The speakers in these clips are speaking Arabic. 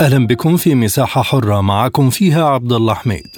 أهلا بكم في مساحة حرة معكم فيها عبد الله حميد.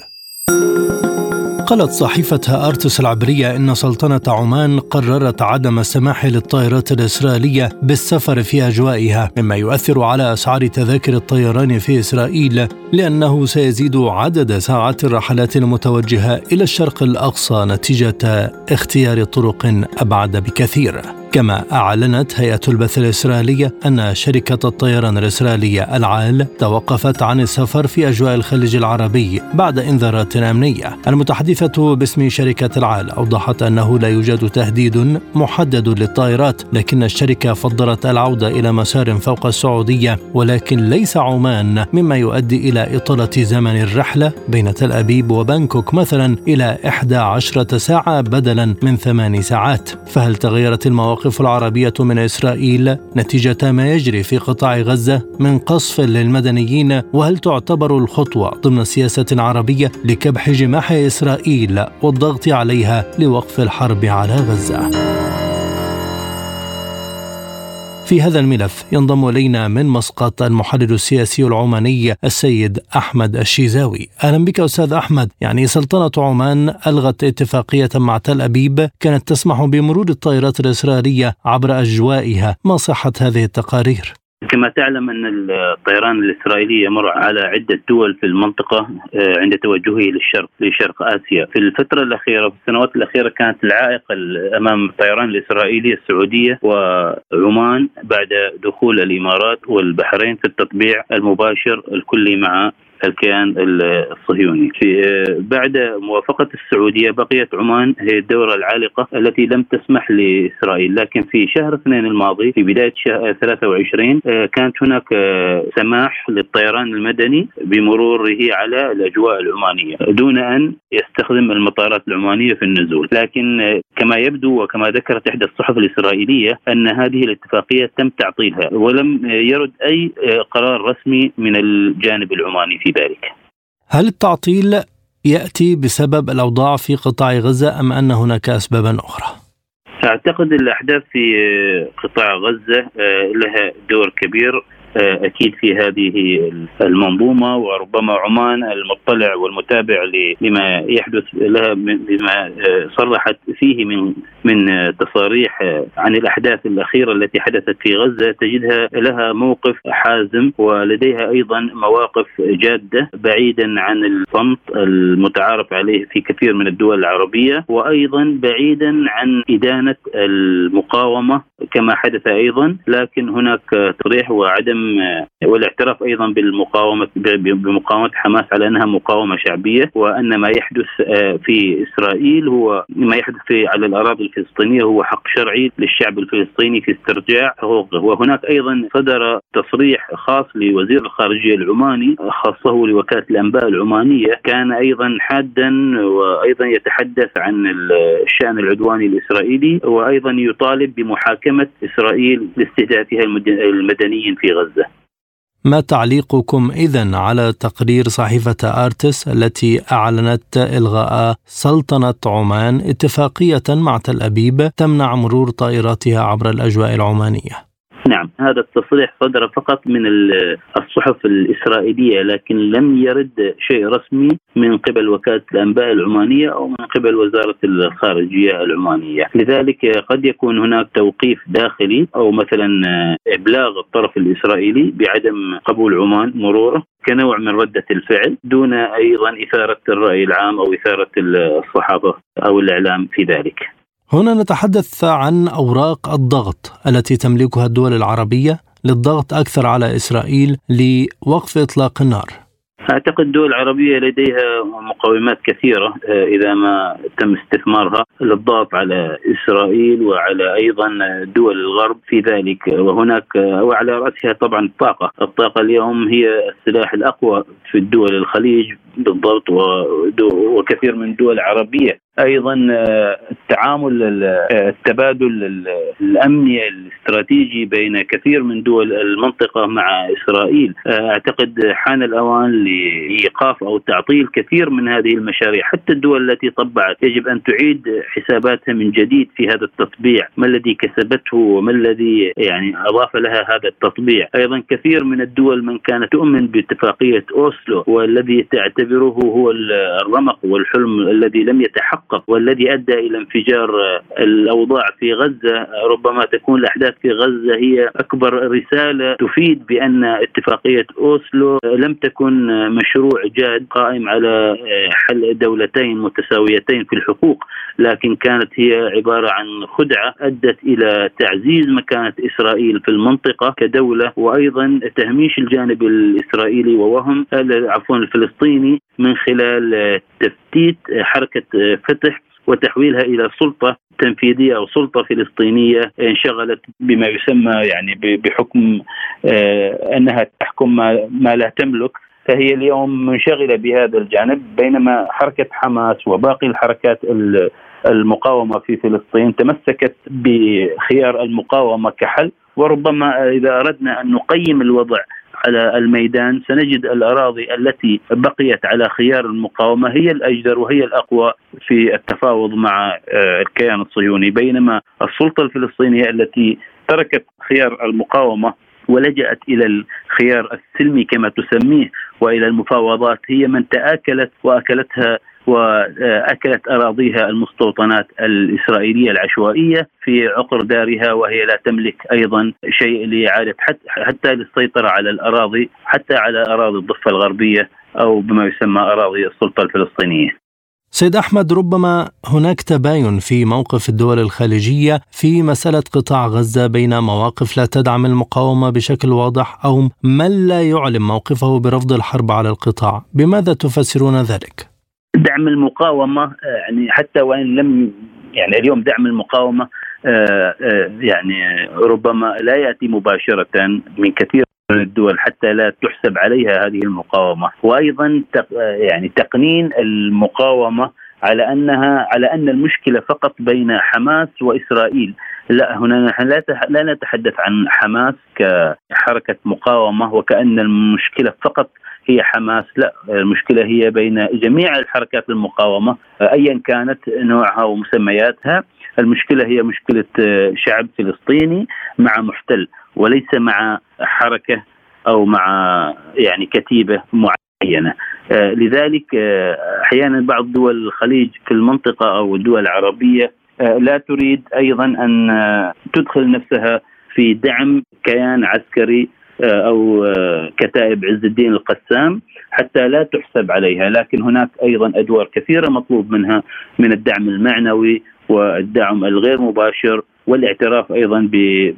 قالت صحيفة أرتس العبرية إن سلطنة عمان قررت عدم السماح للطائرات الإسرائيلية بالسفر في أجوائها مما يؤثر على أسعار تذاكر الطيران في إسرائيل لأنه سيزيد عدد ساعات الرحلات المتوجهة إلى الشرق الأقصى نتيجة اختيار طرق أبعد بكثير. كما أعلنت هيئة البث الإسرائيلية أن شركة الطيران الإسرائيلية العال توقفت عن السفر في أجواء الخليج العربي بعد إنذارات أمنية. المتحدثة باسم شركة العال أوضحت أنه لا يوجد تهديد محدد للطائرات لكن الشركة فضلت العودة إلى مسار فوق السعودية ولكن ليس عمان مما يؤدي إلى إطالة زمن الرحلة بين تل أبيب وبانكوك مثلا إلى 11 ساعة بدلا من ثمان ساعات. فهل تغيرت المواقف المواقف العربية من إسرائيل نتيجة ما يجري في قطاع غزة من قصف للمدنيين وهل تعتبر الخطوة ضمن سياسة عربية لكبح جماح إسرائيل والضغط عليها لوقف الحرب على غزة؟ في هذا الملف ينضم إلينا من مسقط المحلل السياسي العماني السيد أحمد الشيزاوي. أهلا بك أستاذ أحمد، يعني سلطنة عمان ألغت اتفاقية مع تل أبيب كانت تسمح بمرور الطائرات الإسرائيلية عبر أجوائها، ما صحة هذه التقارير؟ كما تعلم أن الطيران الإسرائيلي يمر على عدة دول في المنطقة آه، عند توجهه للشرق لشرق آسيا، في الفترة الأخيرة في السنوات الأخيرة كانت العائق أمام الطيران الإسرائيلي السعودية وعمان بعد دخول الإمارات والبحرين في التطبيع المباشر الكلي مع الكيان الصهيوني. في بعد موافقة السعودية بقيت عمان هي الدورة العالقة التي لم تسمح لإسرائيل. لكن في شهر اثنين الماضي في بداية شهر 23 كانت هناك سماح للطيران المدني بمروره على الأجواء العمانية دون أن يستخدم المطارات العمانية في النزول. لكن كما يبدو وكما ذكرت إحدى الصحف الإسرائيلية أن هذه الاتفاقية تم تعطيلها ولم يرد أي قرار رسمي من الجانب العماني في ذلك هل التعطيل يأتي بسبب الأوضاع في قطاع غزة أم أن هناك اسبابا أخرى؟ أعتقد الأحداث في قطاع غزة آه، لها دور كبير أكيد في هذه المنظومة وربما عمان المطلع والمتابع لما يحدث لها بما آه، صرحت فيه من من تصاريح آه، عن الأحداث الأخيرة التي حدثت في غزة تجدها لها موقف حازم ولديها أيضا مواقف جادة بعيدا عن الصمت المتعارف عليه في كثير من الدول العربية وأيضا بعيدا عن إدانة المقاومة كما حدث أيضا لكن هناك تصريح وعدم والاعتراف أيضا بالمقاومة بمقاومة حماس على أنها مقاومة شعبية وأن ما يحدث آه، في إسرائيل هو ما يحدث في على الأراضي الفلسطينية هو حق شرعي للشعب الفلسطيني في استرجاع حقوقه. وهناك أيضا صدر تصريح خاص لوزير الخارجية العماني خاصه لوكالة الأنباء العمانية كان أيضا حادا وأيضا يتحدث عن الشأن العدواني الإسرائيلي وأيضا يطالب بمحاكمة إسرائيل لاستهدافها المدنيين في غزة. ما تعليقكم إذا على تقرير صحيفة آرتس التي أعلنت إلغاء سلطنة عمان اتفاقية مع تل أبيب تمنع مرور طائراتها عبر الأجواء العمانية؟ نعم هذا التصريح صدر فقط من الصحف الإسرائيلية لكن لم يرد شيء رسمي من قبل وكالة الأنباء العمانية أو من قبل وزارة الخارجية العمانية. لذلك قد يكون هناك توقيف داخلي أو مثلا إبلاغ الطرف الإسرائيلي بعدم قبول عمان مروره كنوع من ردة الفعل دون أيضا إثارة الرأي العام أو إثارة الصحافة أو الإعلام في ذلك. هنا نتحدث عن أوراق الضغط التي تملكها الدول العربية للضغط أكثر على إسرائيل لوقف إطلاق النار. أعتقد الدول العربية لديها مقومات كثيرة آه، إذا ما تم استثمارها للضغط على إسرائيل وعلى أيضا دول الغرب في ذلك. وهناك وعلى رأسها طبعا الطاقة، الطاقة اليوم هي السلاح الأقوى في الدول الخليج بالضبط وكثير من الدول العربية. أيضا آه، التعامل آه، التبادل الامني الاستراتيجي بين كثير من دول المنطقة مع إسرائيل. آه، أعتقد حان الأوان لإيقاف أو تعطيل كثير من هذه المشاريع. حتى الدول التي طبعت يجب أن تعيد حساباتها من جديد في هذا التطبيع. ما الذي كسبته وما الذي يعني أضاف لها هذا التطبيع؟ أيضا كثير من الدول من كانت تؤمن باتفاقية أوسلو والذي تعتبره هو الرمق والحلم الذي لم يتحقق تحقق والذي أدى إلى انفجار الأوضاع في غزة. ربما تكون الأحداث في غزة هي أكبر رسالة تفيد بأن اتفاقية أوسلو لم تكن مشروع جاد قائم على حل دولتين متساويتين في الحقوق لكن كانت هي عبارة عن خدعة أدت إلى تعزيز مكانة إسرائيل في المنطقة كدولة وأيضا تهميش الجانب الإسرائيلي ووهم عفوا الفلسطيني من خلال تفتيت حركة فتح وتحويلها إلى سلطة تنفيذية أو سلطة فلسطينية انشغلت بما يسمى يعني بحكم آه، أنها تحكم ما لا تملك. فهي اليوم منشغلة بهذا الجانب بينما حركة حماس وباقي الحركات المقاومة في فلسطين تمسكت بخيار المقاومة كحل. وربما إذا أردنا أن نقيم الوضع على الميدان سنجد الأراضي التي بقيت على خيار المقاومة هي الأجدر وهي الأقوى في التفاوض مع آه، الكيان الصهيوني. بينما السلطة الفلسطينية التي تركت خيار المقاومة ولجأت إلى الخيار السلمي كما تسميه وإلى المفاوضات هي من تآكلت وأكلتها وأكلت أراضيها المستوطنات الإسرائيلية العشوائية في عقر دارها وهي لا تملك أيضا شيء لإعادة حتى للسيطرة على الأراضي حتى على أراضي الضفة الغربية أو بما يسمى أراضي السلطة الفلسطينية. سيد أحمد ربما هناك تباين في موقف الدول الخليجية في مسألة قطاع غزة بين مواقف لا تدعم المقاومة بشكل واضح أو من لا يعلن موقفه برفض الحرب على القطاع، بماذا تفسرون ذلك؟ دعم المقاومة يعني حتى وإن لم يعني اليوم دعم المقاومة آه، آه، يعني ربما لا يأتي مباشرة من كثير من الدول حتى لا تحسب عليها هذه المقاومة. وأيضا يعني تقنين المقاومة على أنها على أن المشكلة فقط بين حماس وإسرائيل. لا هنا نحن لا لا نتحدث عن حماس كحركة مقاومة وكأن المشكلة فقط هي حماس لا المشكلة هي بين جميع الحركات المقاومة أيا كانت نوعها ومسمياتها. المشكلة هي مشكلة شعب فلسطيني مع محتل وليس مع حركة أو مع يعني كتيبة معينة. لذلك أحيانا بعض دول الخليج في المنطقة أو الدول العربية لا تريد أيضا أن تدخل نفسها في دعم كيان عسكري آه، أو آه، كتائب عز الدين القسام حتى لا تحسب عليها لكن هناك أيضا أدوار كثيرة مطلوب منها من الدعم المعنوي والدعم الغير مباشر والاعتراف أيضا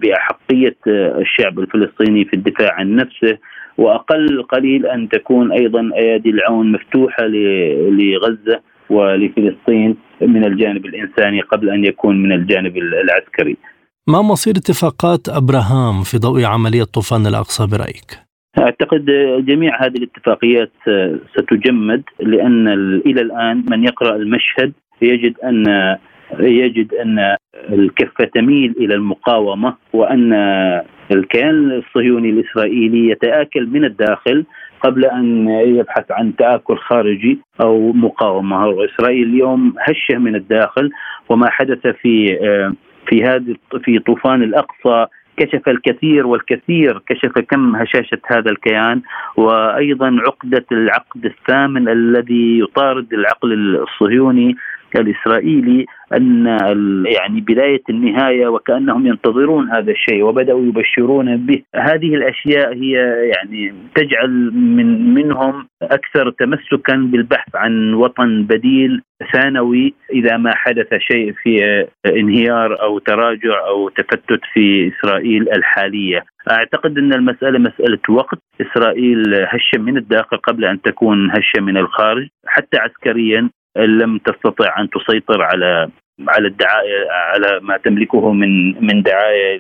بأحقية آه، الشعب الفلسطيني في الدفاع عن نفسه وأقل قليل أن تكون أيضا أيادي العون مفتوحة لغزة ولفلسطين من الجانب الإنساني قبل أن يكون من الجانب العسكري. ما مصير اتفاقات أبراهام في ضوء عملية طوفان الأقصى برأيك؟ أعتقد جميع هذه الاتفاقيات ستجمد لأن إلى الآن من يقرأ المشهد يجد أن يجد أن الكفه تميل إلى المقاومة وأن الكيان الصهيوني الإسرائيلي يتآكل من الداخل قبل أن يبحث عن تآكل خارجي أو مقاومة، إسرائيل اليوم هشة من الداخل وما حدث في في هذه في طوفان الأقصى كشف الكثير والكثير كشف كم هشاشة هذا الكيان وأيضا عقدة العقد الثامن الذي يطارد العقل الصهيوني الإسرائيلي أن يعني بداية النهاية وكأنهم ينتظرون هذا الشيء وبدأوا يبشرون به. هذه الأشياء هي يعني تجعل من منهم أكثر تمسكا بالبحث عن وطن بديل ثانوي إذا ما حدث شيء في انهيار أو تراجع أو تفتت في إسرائيل الحالية. أعتقد أن المسألة مسألة وقت. إسرائيل هشه من الداخل قبل أن تكون هشه من الخارج حتى عسكريا لم تستطع أن تسيطر على على الدعاية على ما تملكه من من دعاية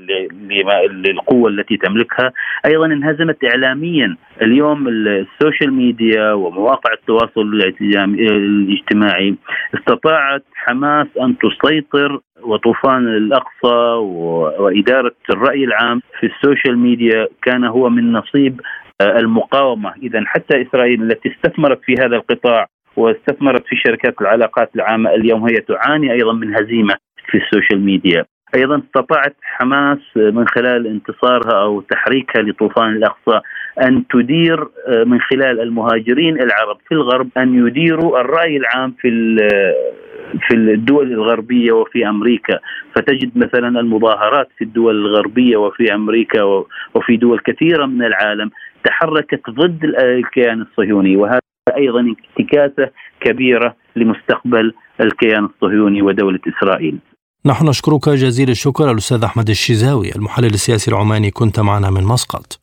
للقوة التي تملكها، أيضا انهزمت اعلاميا، اليوم السوشيال ميديا ومواقع التواصل الاجتماعي. استطاعت حماس أن تسيطر وطوفان الأقصى وإدارة الرأي العام في ال social media. كان هو من نصيب آه، المقاومة، اذا حتى إسرائيل التي استثمرت في هذا القطاع واستثمرت في شركات العلاقات العامة اليوم هي تعاني أيضا من هزيمة في ال social media. أيضا استطاعت حماس من خلال انتصارها أو تحريكها لطوفان الأقصى أن تدير آه، من خلال المهاجرين العرب في الغرب أن يديروا الرأي العام في في الدول الغربية وفي أمريكا فتجد مثلا المظاهرات في الدول الغربية وفي أمريكا وفي دول كثيرة من العالم تحركت ضد الكيان الصهيوني وهذا أيضا انتكاسه كبيرة لمستقبل الكيان الصهيوني ودولة إسرائيل. نحن نشكرك جزيل الشكر الأستاذ أحمد الشزاوي المحلل السياسي العماني كنت معنا من مسقط.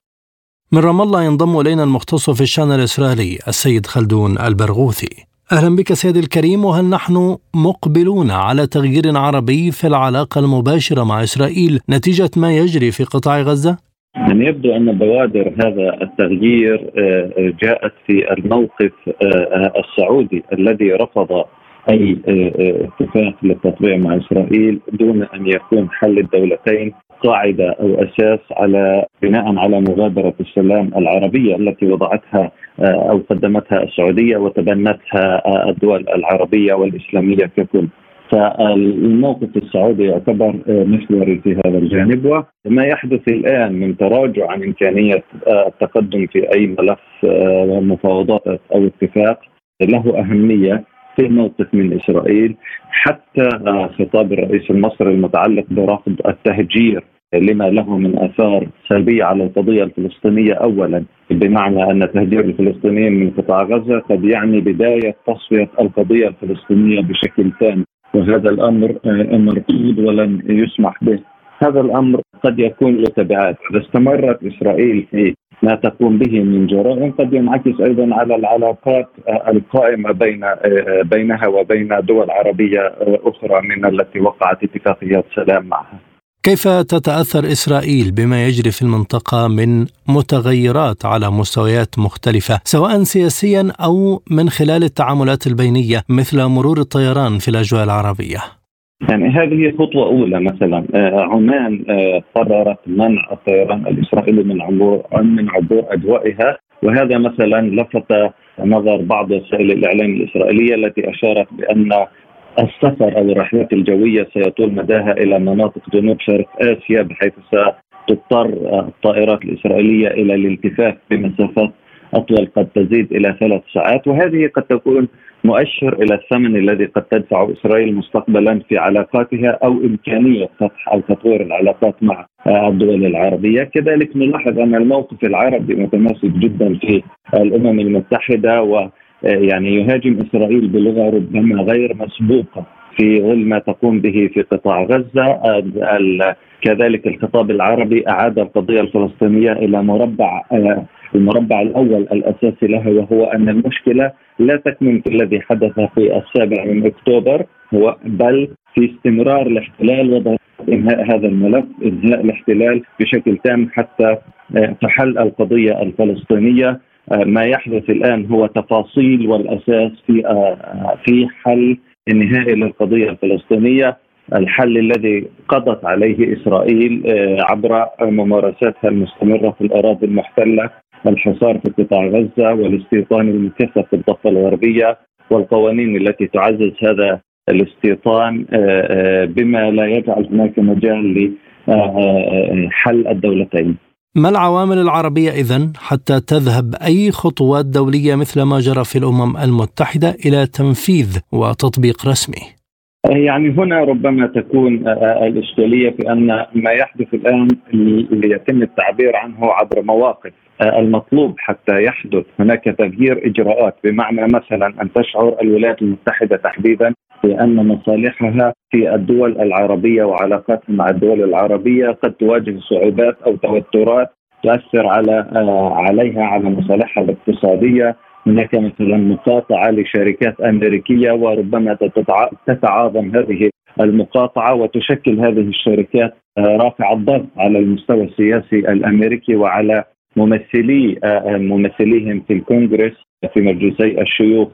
من رام الله ينضم إلينا المختص في الشأن الإسرائيلي السيد خلدون البرغوثي. أهلا بك سيدي الكريم وهل نحن مقبلون على تغيير عربي في العلاقة المباشرة مع إسرائيل نتيجة ما يجري في قطاع غزة؟ يعني يبدو أن بوادر هذا التغيير آه، جاءت في الموقف آه، السعودي الذي رفض أي آه، اتفاق للتطبيع مع إسرائيل دون أن يكون حل الدولتين قاعدة أو أساس على بناء على مبادره السلام العربية التي وضعتها أو قدمتها السعودية وتبنتها الدول العربية والإسلامية ككل. فالموقف السعودي يعتبر محوري في هذا الجانب وما يحدث الآن من تراجع عن إمكانية التقدم في أي ملف مفاوضات أو اتفاق له أهمية في موقف من إسرائيل حتى خطاب الرئيس المصري المتعلق برفض التهجير لما له من آثار سلبية على القضية الفلسطينية اولا بمعنى أن تهجير الفلسطينيين من قطاع غزة قد يعني بداية تصفية القضية الفلسطينية بشكل تام. وهذا الأمر مرفوض ولن يسمح به هذا الأمر قد يكون له تبعات إذا استمرت إسرائيل في ما تقوم به من جرائم قد ينعكس أيضا على العلاقات القائمة بين بينها وبين دول عربية أخرى من التي وقعت اتفاقيات سلام معها. كيف تتأثر إسرائيل بما يجري في المنطقة من متغيرات على مستويات مختلفة سواء سياسيا أو من خلال التعاملات البينية مثل مرور الطيران في الأجواء العربية؟ يعني هذه خطوة أولى مثلا آه، عمان آه، قررت منع الطيران الإسرائيلي من عبور من عبور أجوائها وهذا مثلا لفت نظر بعض وسائل الإعلام الإسرائيلية التي أشارت بأن السفر أو الرحلات الجوية سيطول مداها إلى مناطق جنوب شرق آسيا بحيث ستضطر الطائرات الإسرائيلية إلى الالتفاف بمسافات أطول قد تزيد إلى ثلاث ساعات. وهذه قد تكون مؤشر إلى الثمن الذي قد تدفع إسرائيل مستقبلا في علاقاتها أو إمكانية فتح أو تطوير العلاقات مع الدول العربية، كذلك نلاحظ أن الموقف العربي متماسك جدا في الأمم المتحدة و يعني يهاجم إسرائيل بلغة ربما غير مسبوقة في ظل ما تقوم به في قطاع غزة. كذلك الخطاب العربي أعاد القضية الفلسطينية إلى مربع المربع الأول الأساسي لها وهو أن المشكلة لا تكمن في الذي حدث في السابع من أكتوبر هو بل في استمرار الاحتلال وضع إنهاء هذا الملف إنهاء الاحتلال بشكل تام حتى تحل القضية الفلسطينية. ما يحدث الآن هو تفاصيل والأساس في في حل النهائي للقضية الفلسطينية الحل الذي قضت عليه إسرائيل عبر ممارساتها المستمرة في الأراضي المحتلة الحصار في قطاع غزة والاستيطان المكثف في الضفة الغربية والقوانين التي تعزز هذا الاستيطان بما لا يجعل هناك مجال لحل الدولتين. ما العوامل العربية إذن حتى تذهب أي خطوات دولية مثل ما جرى في الأمم المتحدة إلى تنفيذ وتطبيق رسمي؟ يعني هنا ربما تكون الإشكالية في أن ما يحدث الآن يتم التعبير عنه عبر مواقف المطلوب حتى يحدث هناك تغيير إجراءات بمعنى مثلا أن تشعر الولايات المتحدة تحديدا بان مصالحها في الدول العربية وعلاقاتها مع الدول العربية قد تواجه صعوبات أو توترات تؤثر على عليها على مصالحها الاقتصادية. هناك مثلا مقاطعة لشركات أمريكية وربما تتعاظم هذه المقاطعة وتشكل هذه الشركات رافع الضغط على المستوى السياسي الأمريكي وعلى ممثلي ممثليهم في الكونغرس في مجلسي الشيوخ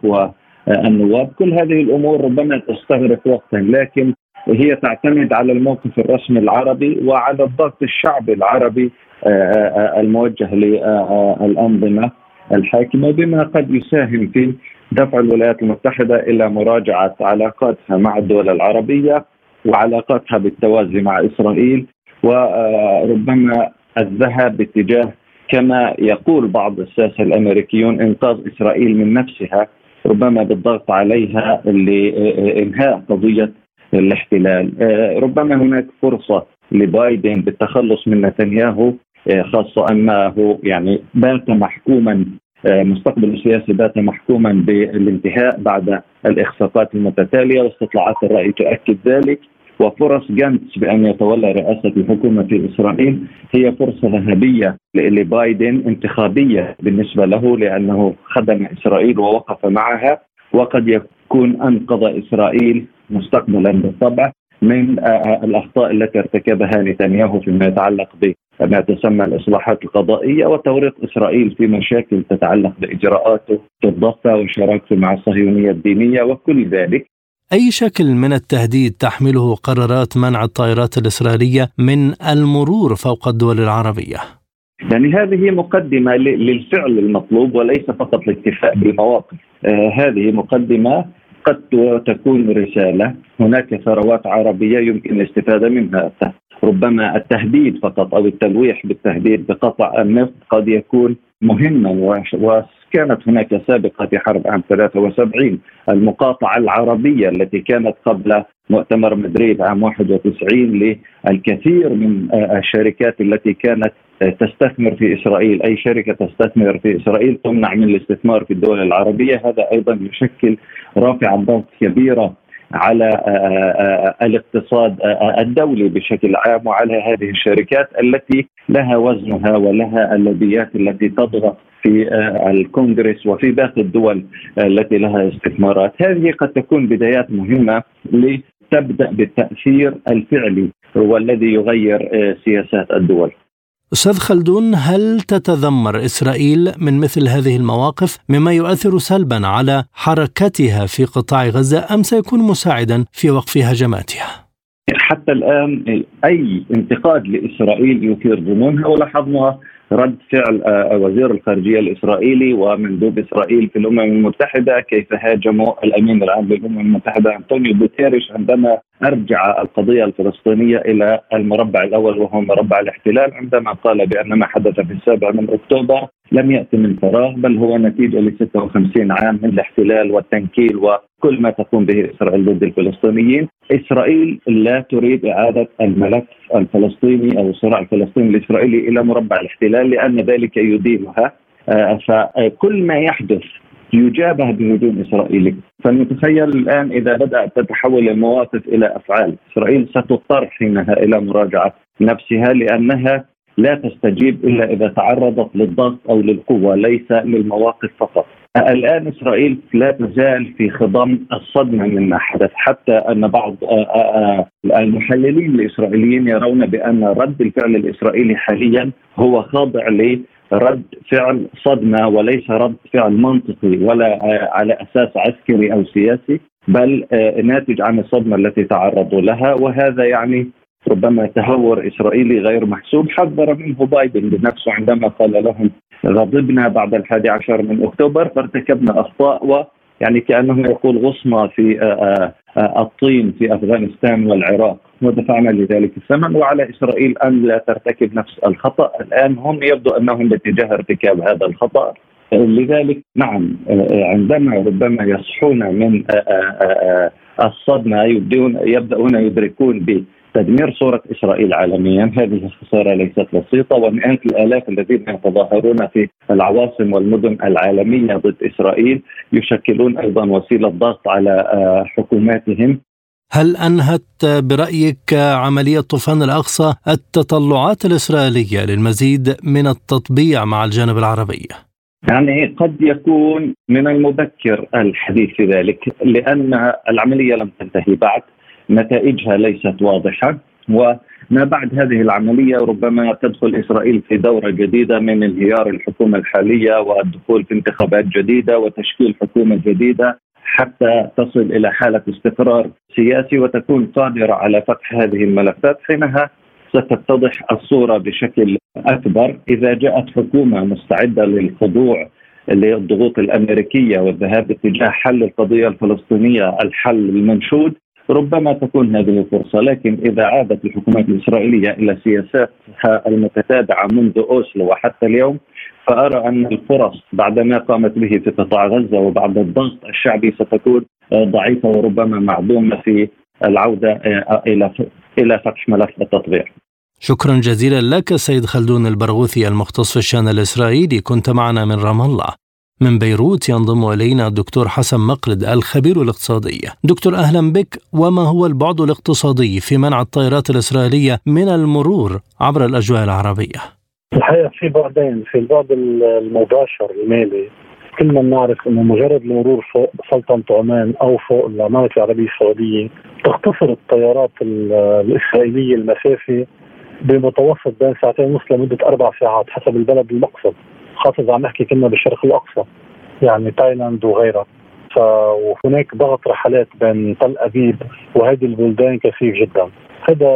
والنواب كل هذه الأمور ربما تستغرق وقتا لكن هي تعتمد على الموقف الرسمي العربي وعلى الضغط الشعبي العربي آه، آه، الموجه للأنظمة الحاكمة بما قد يساهم في دفع الولايات المتحدة إلى مراجعة علاقاتها مع الدول العربية وعلاقاتها بالتوازي مع إسرائيل. وربما الذهاب باتجاه كما يقول بعض الساسة الأمريكيون إنقاذ إسرائيل من نفسها. ربما بالضغط عليها لانهاء قضية الاحتلال. آه، ربما هناك فرصة لبايدن بالتخلص من نتنياهو آه، خاصة أنه يعني بات محكوما آه، مستقبل السياسي بات محكوما بالانتهاء بعد الاخفاقات المتتالية واستطلاعات الرأي تؤكد ذلك. وفرص جانتس بأن يتولى رئاسة الحكومة في إسرائيل هي فرصة ذهبية لبايدن انتخابية بالنسبة له لأنه خدم إسرائيل ووقف معها وقد يكون أنقذ إسرائيل مستقبلا بالطبع من الأخطاء التي ارتكبها نتنياهو فيما يتعلق بما تسمى الإصلاحات القضائية وتوريط إسرائيل في مشاكل تتعلق بإجراءاته في الضفة وشراكته مع الصهيونية الدينية وكل ذلك. أي شكل من التهديد تحمله قرارات منع الطائرات الإسرائيلية من المرور فوق الدول العربية؟ يعني هذه مقدمة للفعل المطلوب وليس فقط الاكتفاء بالمواقف. آه هذه مقدمة قد تكون رسالة. هناك ثروات عربية يمكن الاستفادة منها. ربما التهديد فقط أو التلويح بالتهديد بقطع النفط قد يكون مهما وكانت هناك سابقة في حرب عام 73 المقاطعة العربية التي كانت قبل مؤتمر مدريد عام 91 للكثير من الشركات التي كانت تستثمر في إسرائيل، أي شركة تستثمر في إسرائيل تمنع من الاستثمار في الدول العربية، هذا أيضا يشكل رافع ضغط كبيرة على آه، آه، آه، الاقتصاد الدولي بشكل عام وعلى هذه الشركات التي لها وزنها ولها اللوبيات التي تضغط في الكونغرس وفي باقي الدول التي لها استثمارات. هذه قد تكون بدايات مهمة لتبدأ بالتأثير الفعلي هو الذي يغير سياسات الدول. أستاذ خلدون هل تتذمر إسرائيل من مثل هذه المواقف مما يؤثر سلبا على حركتها في قطاع غزة أم سيكون مساعدا في وقف هجماتها؟ حتى الآن أي انتقاد لإسرائيل يثير ظنونها ولاحظنا رد فعل آه، وزير الخارجية الإسرائيلي ومندوب إسرائيل في الأمم المتحدة كيف هاجموا الأمين العام للأمم المتحدة أنطونيو غوتيريش عندما أرجع القضية الفلسطينية إلى المربع الأول وهو مربع الاحتلال عندما قال بأن ما حدث في السابع من أكتوبر لم يأتي من فراغ بل هو نتيجة ل 56 عام من الاحتلال والتنكيل وكل ما تقوم به إسرائيل ضد الفلسطينيين، إسرائيل لا تريد إعادة الملف الفلسطيني أو الصراع الفلسطيني الإسرائيلي إلى مربع الاحتلال لأن ذلك يدينها آه، فكل ما يحدث يجابه بهجوم إسرائيلي، فلنتخيل الآن إذا بدأت تتحول المواقف إلى أفعال، إسرائيل ستضطر حينها إلى مراجعة نفسها لأنها لا تستجيب إلا إذا تعرضت للضغط أو للقوة ليس للمواقف فقط. الآن إسرائيل لا تزال في خضم الصدمة مما حدث. حتى أن بعض المحللين الإسرائيليين يرون بأن رد الفعل الإسرائيلي حاليا هو خاضع لرد فعل صدمة وليس رد فعل منطقي ولا على أساس عسكري أو سياسي بل ناتج عن الصدمة التي تعرضوا لها وهذا يعني ربما تهور إسرائيلي غير محسوب. حذر منه بايدن بنفسه عندما قال لهم غضبنا بعد الحادي عشر من أكتوبر فارتكبنا أخطاء و يعني كأنه يقول غصنا في آه، آه، الطين في أفغانستان والعراق. ودفعنا لذلك الثمن وعلى إسرائيل أن لا ترتكب نفس الخطأ. الآن هم يبدو أنهم باتجاه ارتكاب هذا الخطأ. لذلك نعم عندما ربما يصحون من الصدمة يبدون يبدأون يدركون تدمير صورة إسرائيل عالميا. هذه الخسارة ليست بسيطة ومئات الآلاف الذين يتظاهرون في العواصم والمدن العالمية ضد إسرائيل يشكلون أيضا وسيلة ضغط على حكوماتهم هل أنهت برأيك عملية طوفان الأقصى التطلعات الإسرائيلية للمزيد من التطبيع مع الجانب العربي؟ يعني قد يكون من المبكر الحديث في ذلك لأن العملية لم تنتهي بعد نتائجها ليست واضحة وما بعد هذه العملية ربما تدخل إسرائيل في دورة جديدة من انهيار الحكومة الحالية والدخول في انتخابات جديدة وتشكيل حكومة جديدة حتى تصل إلى حالة استقرار سياسي وتكون قادرة على فتح هذه الملفات حينها ستتضح الصورة بشكل أكبر إذا جاءت حكومة مستعدة للخضوع للضغوط الأمريكية والذهاب اتجاه حل القضية الفلسطينية الحل المنشود ربما تكون هذه فرصة لكن إذا عادت الحكومات الإسرائيلية إلى سياساتها المتتابعة منذ أوسلو وحتى اليوم فأرى أن الفرص بعد ما قامت به في قطاع غزة وبعد الضغط الشعبي ستكون ضعيفة وربما معدومة في العودة إلى إلى فتح ملف التطبيع شكرا جزيلا لك سيد خلدون البرغوثي المختص في الشأن الإسرائيلي كنت معنا من رام الله من بيروت ينضم إلينا الدكتور حسن مقلد الخبير الاقتصادي. دكتور أهلا بك وما هو البعد الاقتصادي في منع الطائرات الإسرائيلية من المرور عبر الأجواء العربية؟ الحقيقة في بعدين، في البعد المباشر المالي كلنا بنعرف إنه مجرد المرور فوق سلطنة عمان أو فوق المملكه العربية السعودية تختصر الطيارات الإسرائيلية المسافة بمتوسط بين ساعتين ونص لمدة أربع ساعات حسب البلد المقصد. خاصة عم نحكي كنا بالشرق الأقصى يعني تايلاند وغيرها. وهناك ضغط رحلات بين تل أبيب وهذه البلدان كثيف جدا. هذا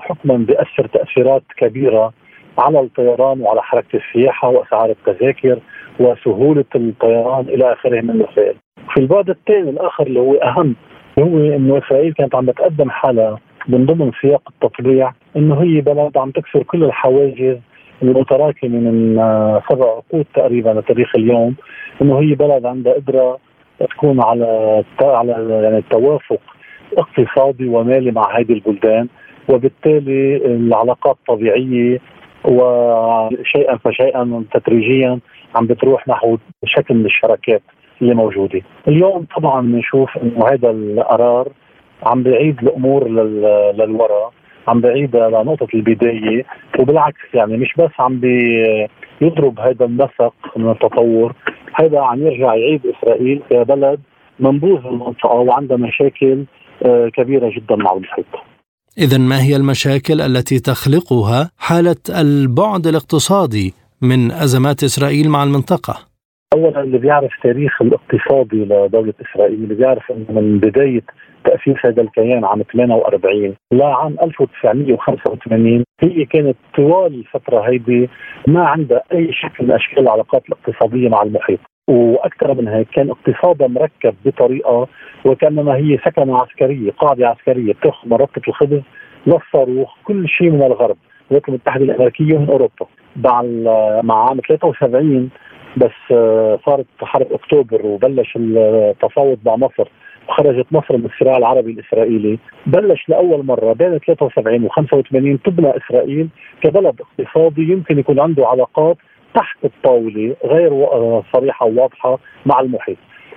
حكما بيأثر تأثيرات كبيرة على الطيران وعلى حركة السياحة وأسعار التذاكر. وسهولة الطيران إلى آخره من المسائل في البعد الثاني الآخر اللي هو أهم هو أنه إسرائيل كانت عم تقدم حالها من ضمن سياق التطبيع أنه هي بلد عم تكسر كل الحواجز المتراكمة من سبع عقود تقريبا لتاريخ اليوم. إنه هي بلد عندها قدرة تكون على على يعني التوافق اقتصادي ومالي مع هذه البلدان وبالتالي العلاقات الطبيعيه وشيئا فشيئا تدريجيا عم بتروح نحو شكل من الشراكات اللي موجودة. اليوم طبعا بنشوف إنه هذا القرار عم بيعيد الأمور للوراء عم بعيدها لنقطة البداية وبالعكس يعني مش بس عم بيضرب هذا النسق من التطور هذا عم يرجع يعيد إسرائيل كبلد منبوذ المنطقة وعندها مشاكل آه، كبيرة جدا مع المحيط إذا ما هي المشاكل التي تخلقها حالة البعد الاقتصادي من أزمات إسرائيل مع المنطقة؟ اولا اللي بيعرف تاريخ الاقتصادي لدولة إسرائيل اللي بيعرف انه من بداية تأسيس هذا الكيان عام 48 لعام 1985 هي كانت طوال الفترة هيدي ما عندها أي شكل من أشكال العلاقات الاقتصادية مع المحيط وأكثر من هيك كان اقتصادها مركب بطريقة وكانما هي سكنة عسكرية قاعدة عسكرية بتاخذ مرتبه الخبز للصاروخ كل شيء من الغرب الولايات المتحدة الأمريكية ومن أوروبا مع مع عام 73 بس آه، صارت حرب أكتوبر وبلش التفاوض مع مصر وخرجت مصر من الصراع العربي الإسرائيلي. بلش لأول مرة بين 73 و 85 تبنى إسرائيل كبلد اقتصادي يمكن يكون عنده علاقات تحت الطاولة غير آه، صريحة وواضحة مع المحيط.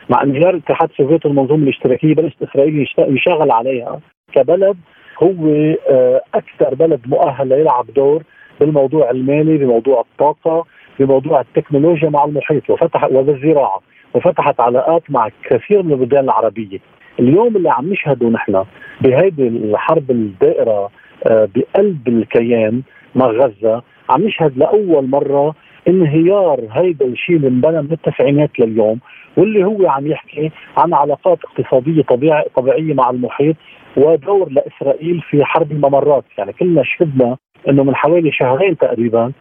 مع انهيار الاتحاد السوفيتي المنظومة الاشتراكية بلشت إسرائيل يشتغل عليها كبلد هو آه، أكثر بلد مؤهل ليلعب دور بالموضوع المالي بموضوع الطاقة بموضوع التكنولوجيا مع المحيط. وفتح وبالزراعه وفتحت علاقات مع كثير من البلدان العربية. اليوم اللي عم نشهده نحن بهيدي الحرب الدائرة آه، بقلب الكيان مع غزة عم نشهد لأول مرة انهيار هيدا الشيء اللي انبنى من التسعينات لليوم. واللي هو عم يحكي عن علاقات اقتصادية طبيعي طبيعية مع المحيط ودور لإسرائيل في حرب الممرات. يعني كلنا شهدنا إنه من حوالي شهرين تقريبا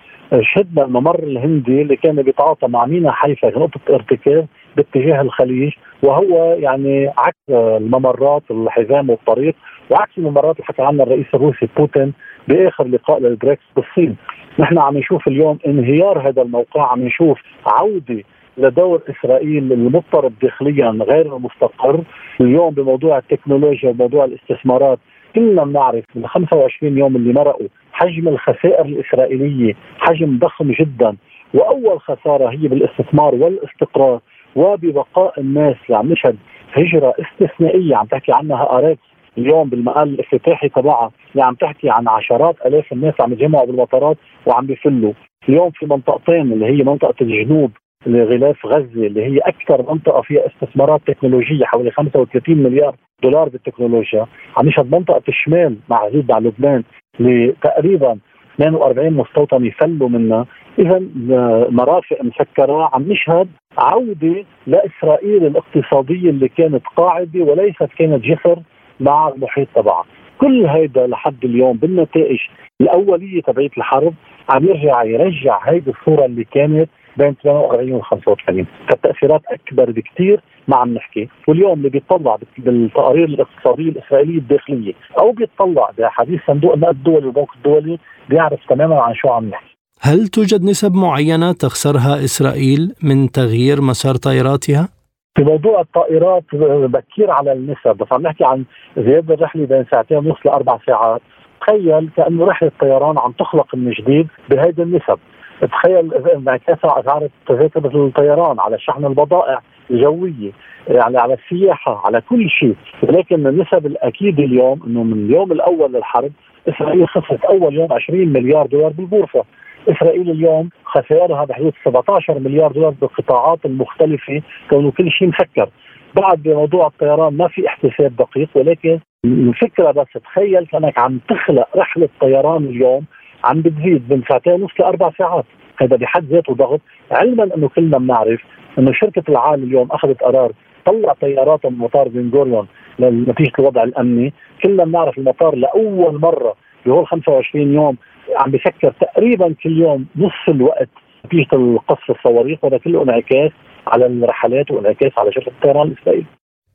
شهدنا الممر الهندي اللي كان بيتعاطى مع ميناء حيفا نقطة ارتكاز باتجاه الخليج وهو يعني عكس الممرات الحزام والطريق وعكس الممرات اللي حكى عنها الرئيس الروسي بوتين بآخر لقاء للبريكس بالصين. نحن عم نشوف اليوم انهيار هذا الموقع عم نشوف عودة لدور إسرائيل المضطرب داخليا غير المستقر. اليوم بموضوع التكنولوجيا وموضوع الاستثمارات كلنا بنعرف من 25 يوم اللي مرقوا حجم الخسائر الإسرائيلية حجم ضخم جدا وأول خسارة هي بالاستثمار والاستقرار وببقاء الناس اللي عم نشهد هجرة استثنائية عم تحكي عنها أريكس اليوم بالمقال الافتتاحي تبعها اللي عم تحكي عن عشرات آلاف الناس عم يتجمعوا بالمطارات وعم بيفلوا. اليوم في منطقتين اللي هي منطقة الجنوب لغلاف غزة اللي هي أكثر منطقة فيها استثمارات تكنولوجية حوالي 35 مليار دولار بالتكنولوجيا. عم يشهد منطقة الشمال مع حدود مع لبنان لتقريبا 42 مستوطن يفلوا منها. اذا مرافق مسكرة. عم نشهد عودة لإسرائيل الاقتصادية اللي كانت قاعدة وليست كانت جسر مع المحيط تبعها. كل هيدا لحد اليوم بالنتائج الأولية تبعت الحرب عم يرجع يرجع هيدي الصورة اللي كانت بين 48 و 85 فالتاثيرات أكبر بكثير ما عم نحكي. واليوم اللي بيطلع بالتقارير الاقتصادية الإسرائيلية الداخلية أو بيطلع بحديث صندوق النقد الدولي والبنك الدولي بيعرف تماما عن شو عم نحكي. هل توجد نسب معينة تخسرها إسرائيل من تغيير مسار طائراتها؟ في موضوع الطائرات بكير على النسب. بس عم نحكي عن زيادة الرحلة بين ساعتين ونص لأربع ساعات. تخيل كأنه رحلة طيران عم تخلق من جديد بهيدي النسب. تخيل انعكاسها أسعار تذاكر الطيران على شحن البضائع الجوية يعني على السياحة على كل شيء. ولكن النسب الاكيده اليوم إنه من اليوم الأول للحرب إسرائيل خسرت أول يوم 20 مليار دولار بالبورصة. إسرائيل اليوم خسائرها بحدود 17 مليار دولار بالقطاعات المختلفة كونه كل شيء مسكر. بعد بموضوع الطيران ما في احتساب دقيق ولكن الفكرة بس تخيل كأنك عم تخلق رحلة طيران اليوم عم بتزيد من ساعتين ونص لأربع ساعات. هذا بحد ذاته ضغط. علما إنه كلنا بنعرف إنه شركة العالم اليوم أخذت قرار طلع طياراتها من مطار بن غوريون نتيجه الوضع الأمني. كلنا بنعرف المطار لأول مرة بهول 25 يوم عم بيسكر تقريبا كل يوم نص الوقت نتيجة القصف الصواريخ. وهذا كله انعكاس على الرحلات وانعكاس على شركة الطيران الاسرائيلي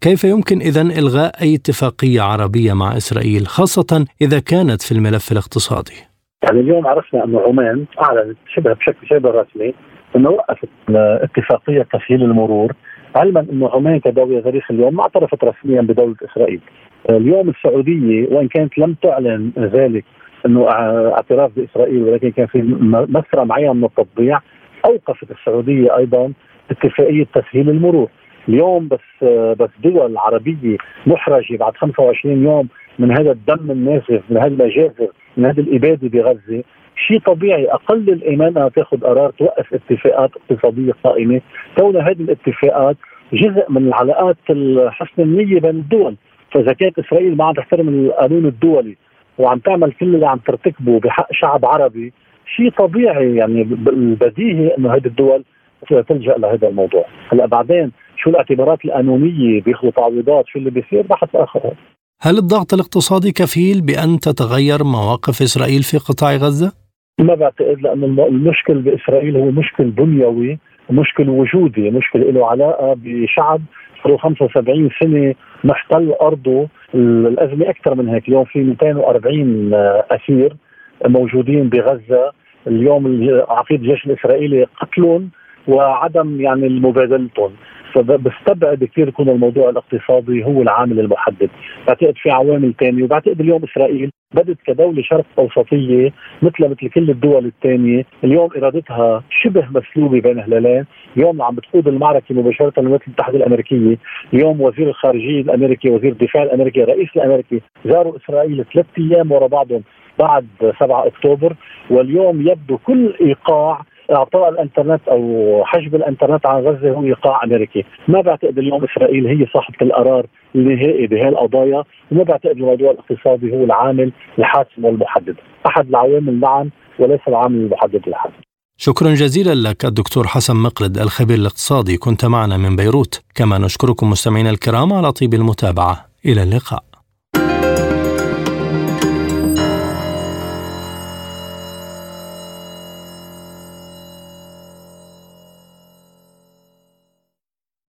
كيف يمكن اذا إلغاء أي اتفاقية عربية مع إسرائيل خاصة إذا كانت في الملف الاقتصادي؟ يعني اليوم عرفنا أنه عمان أعلنت شبه بشكل شبه رسمي أنه وقفت اتفاقية تسهيل المرور علما انه عمان كدولة تاريخ اليوم ما اعترفت رسميا بدولة إسرائيل. اليوم السعودية وإن كانت لم تعلن ذلك أنه اعتراف بإسرائيل ولكن كان في مسرى معين من التطبيع أوقفت السعودية أيضا اتفاقية تسهيل المرور. اليوم بس بس دول عربية محرجة بعد 25 يوم من هذا الدم النازف من هذا المجازر هذه الاباده بغزة شيء طبيعي. أقل الإيمان انها تأخذ قرار توقف اتفاقات اقتصادية قائمة. كون هذه الاتفاقات جزء من العلاقات حسن النية بين الدول. فإذا كانت إسرائيل ما عم تحترم القانون الدولي وعم تعمل كل اللي عم ترتكبه بحق شعب عربي شيء طبيعي يعني البديهي إنه هذه الدول تلجأ لهذا الموضوع. هلأ بعدين شو الاعتبارات القانونية؟ بياخذوا تعويضات؟ شو اللي بيصير؟ بحث آخر هل الضغط الاقتصادي كفيل بأن تتغير مواقف إسرائيل في قطاع غزة؟ ما بعتقد لأنه المشكل بإسرائيل هو مشكل بنيوي مشكل وجودي مشكل له علاقة بشعب صار 75 سنة محتل أرضه. الأزمة أكثر من هيك. اليوم في 240 أسير موجودين بغزة. اليوم عقيد الجيش الإسرائيلي قتلهم وعدم يعني مبادلتهم فبستبعد كثير يكون الموضوع الاقتصادي هو العامل المحدد. بعتقد في عوامل ثانية وبعتقد اليوم إسرائيل بدت كدولة شرق أوسطية مثل مثل كل الدول الثانية اليوم إرادتها شبه مسلوبة بين هلالين اليوم عم بتقود المعركة مباشرة الولايات المتحده الامريكيه اليوم وزير الخارجية الأمريكي وزير الدفاع الأمريكي الرئيس الأمريكي زاروا إسرائيل ثلاث أيام ورا بعضهم بعد 7 أكتوبر. واليوم يبدو كل إيقاع إعطاء الإنترنت أو حجب الإنترنت عن غزة هو إيقاع أمريكي، ما بعتقد اليوم إسرائيل هي صاحبة القرار النهائي بهي القضايا، وما بعتقد الموضوع الاقتصادي هو العامل الحاسم والمحدد، أحد العوامل نعم وليس العامل المحدد الحاسم. شكرا جزيلا لك الدكتور حسن مقلد الخبير الاقتصادي. كنت معنا من بيروت. كما نشكركم مستمعينا الكرام على طيب المتابعة. إلى اللقاء.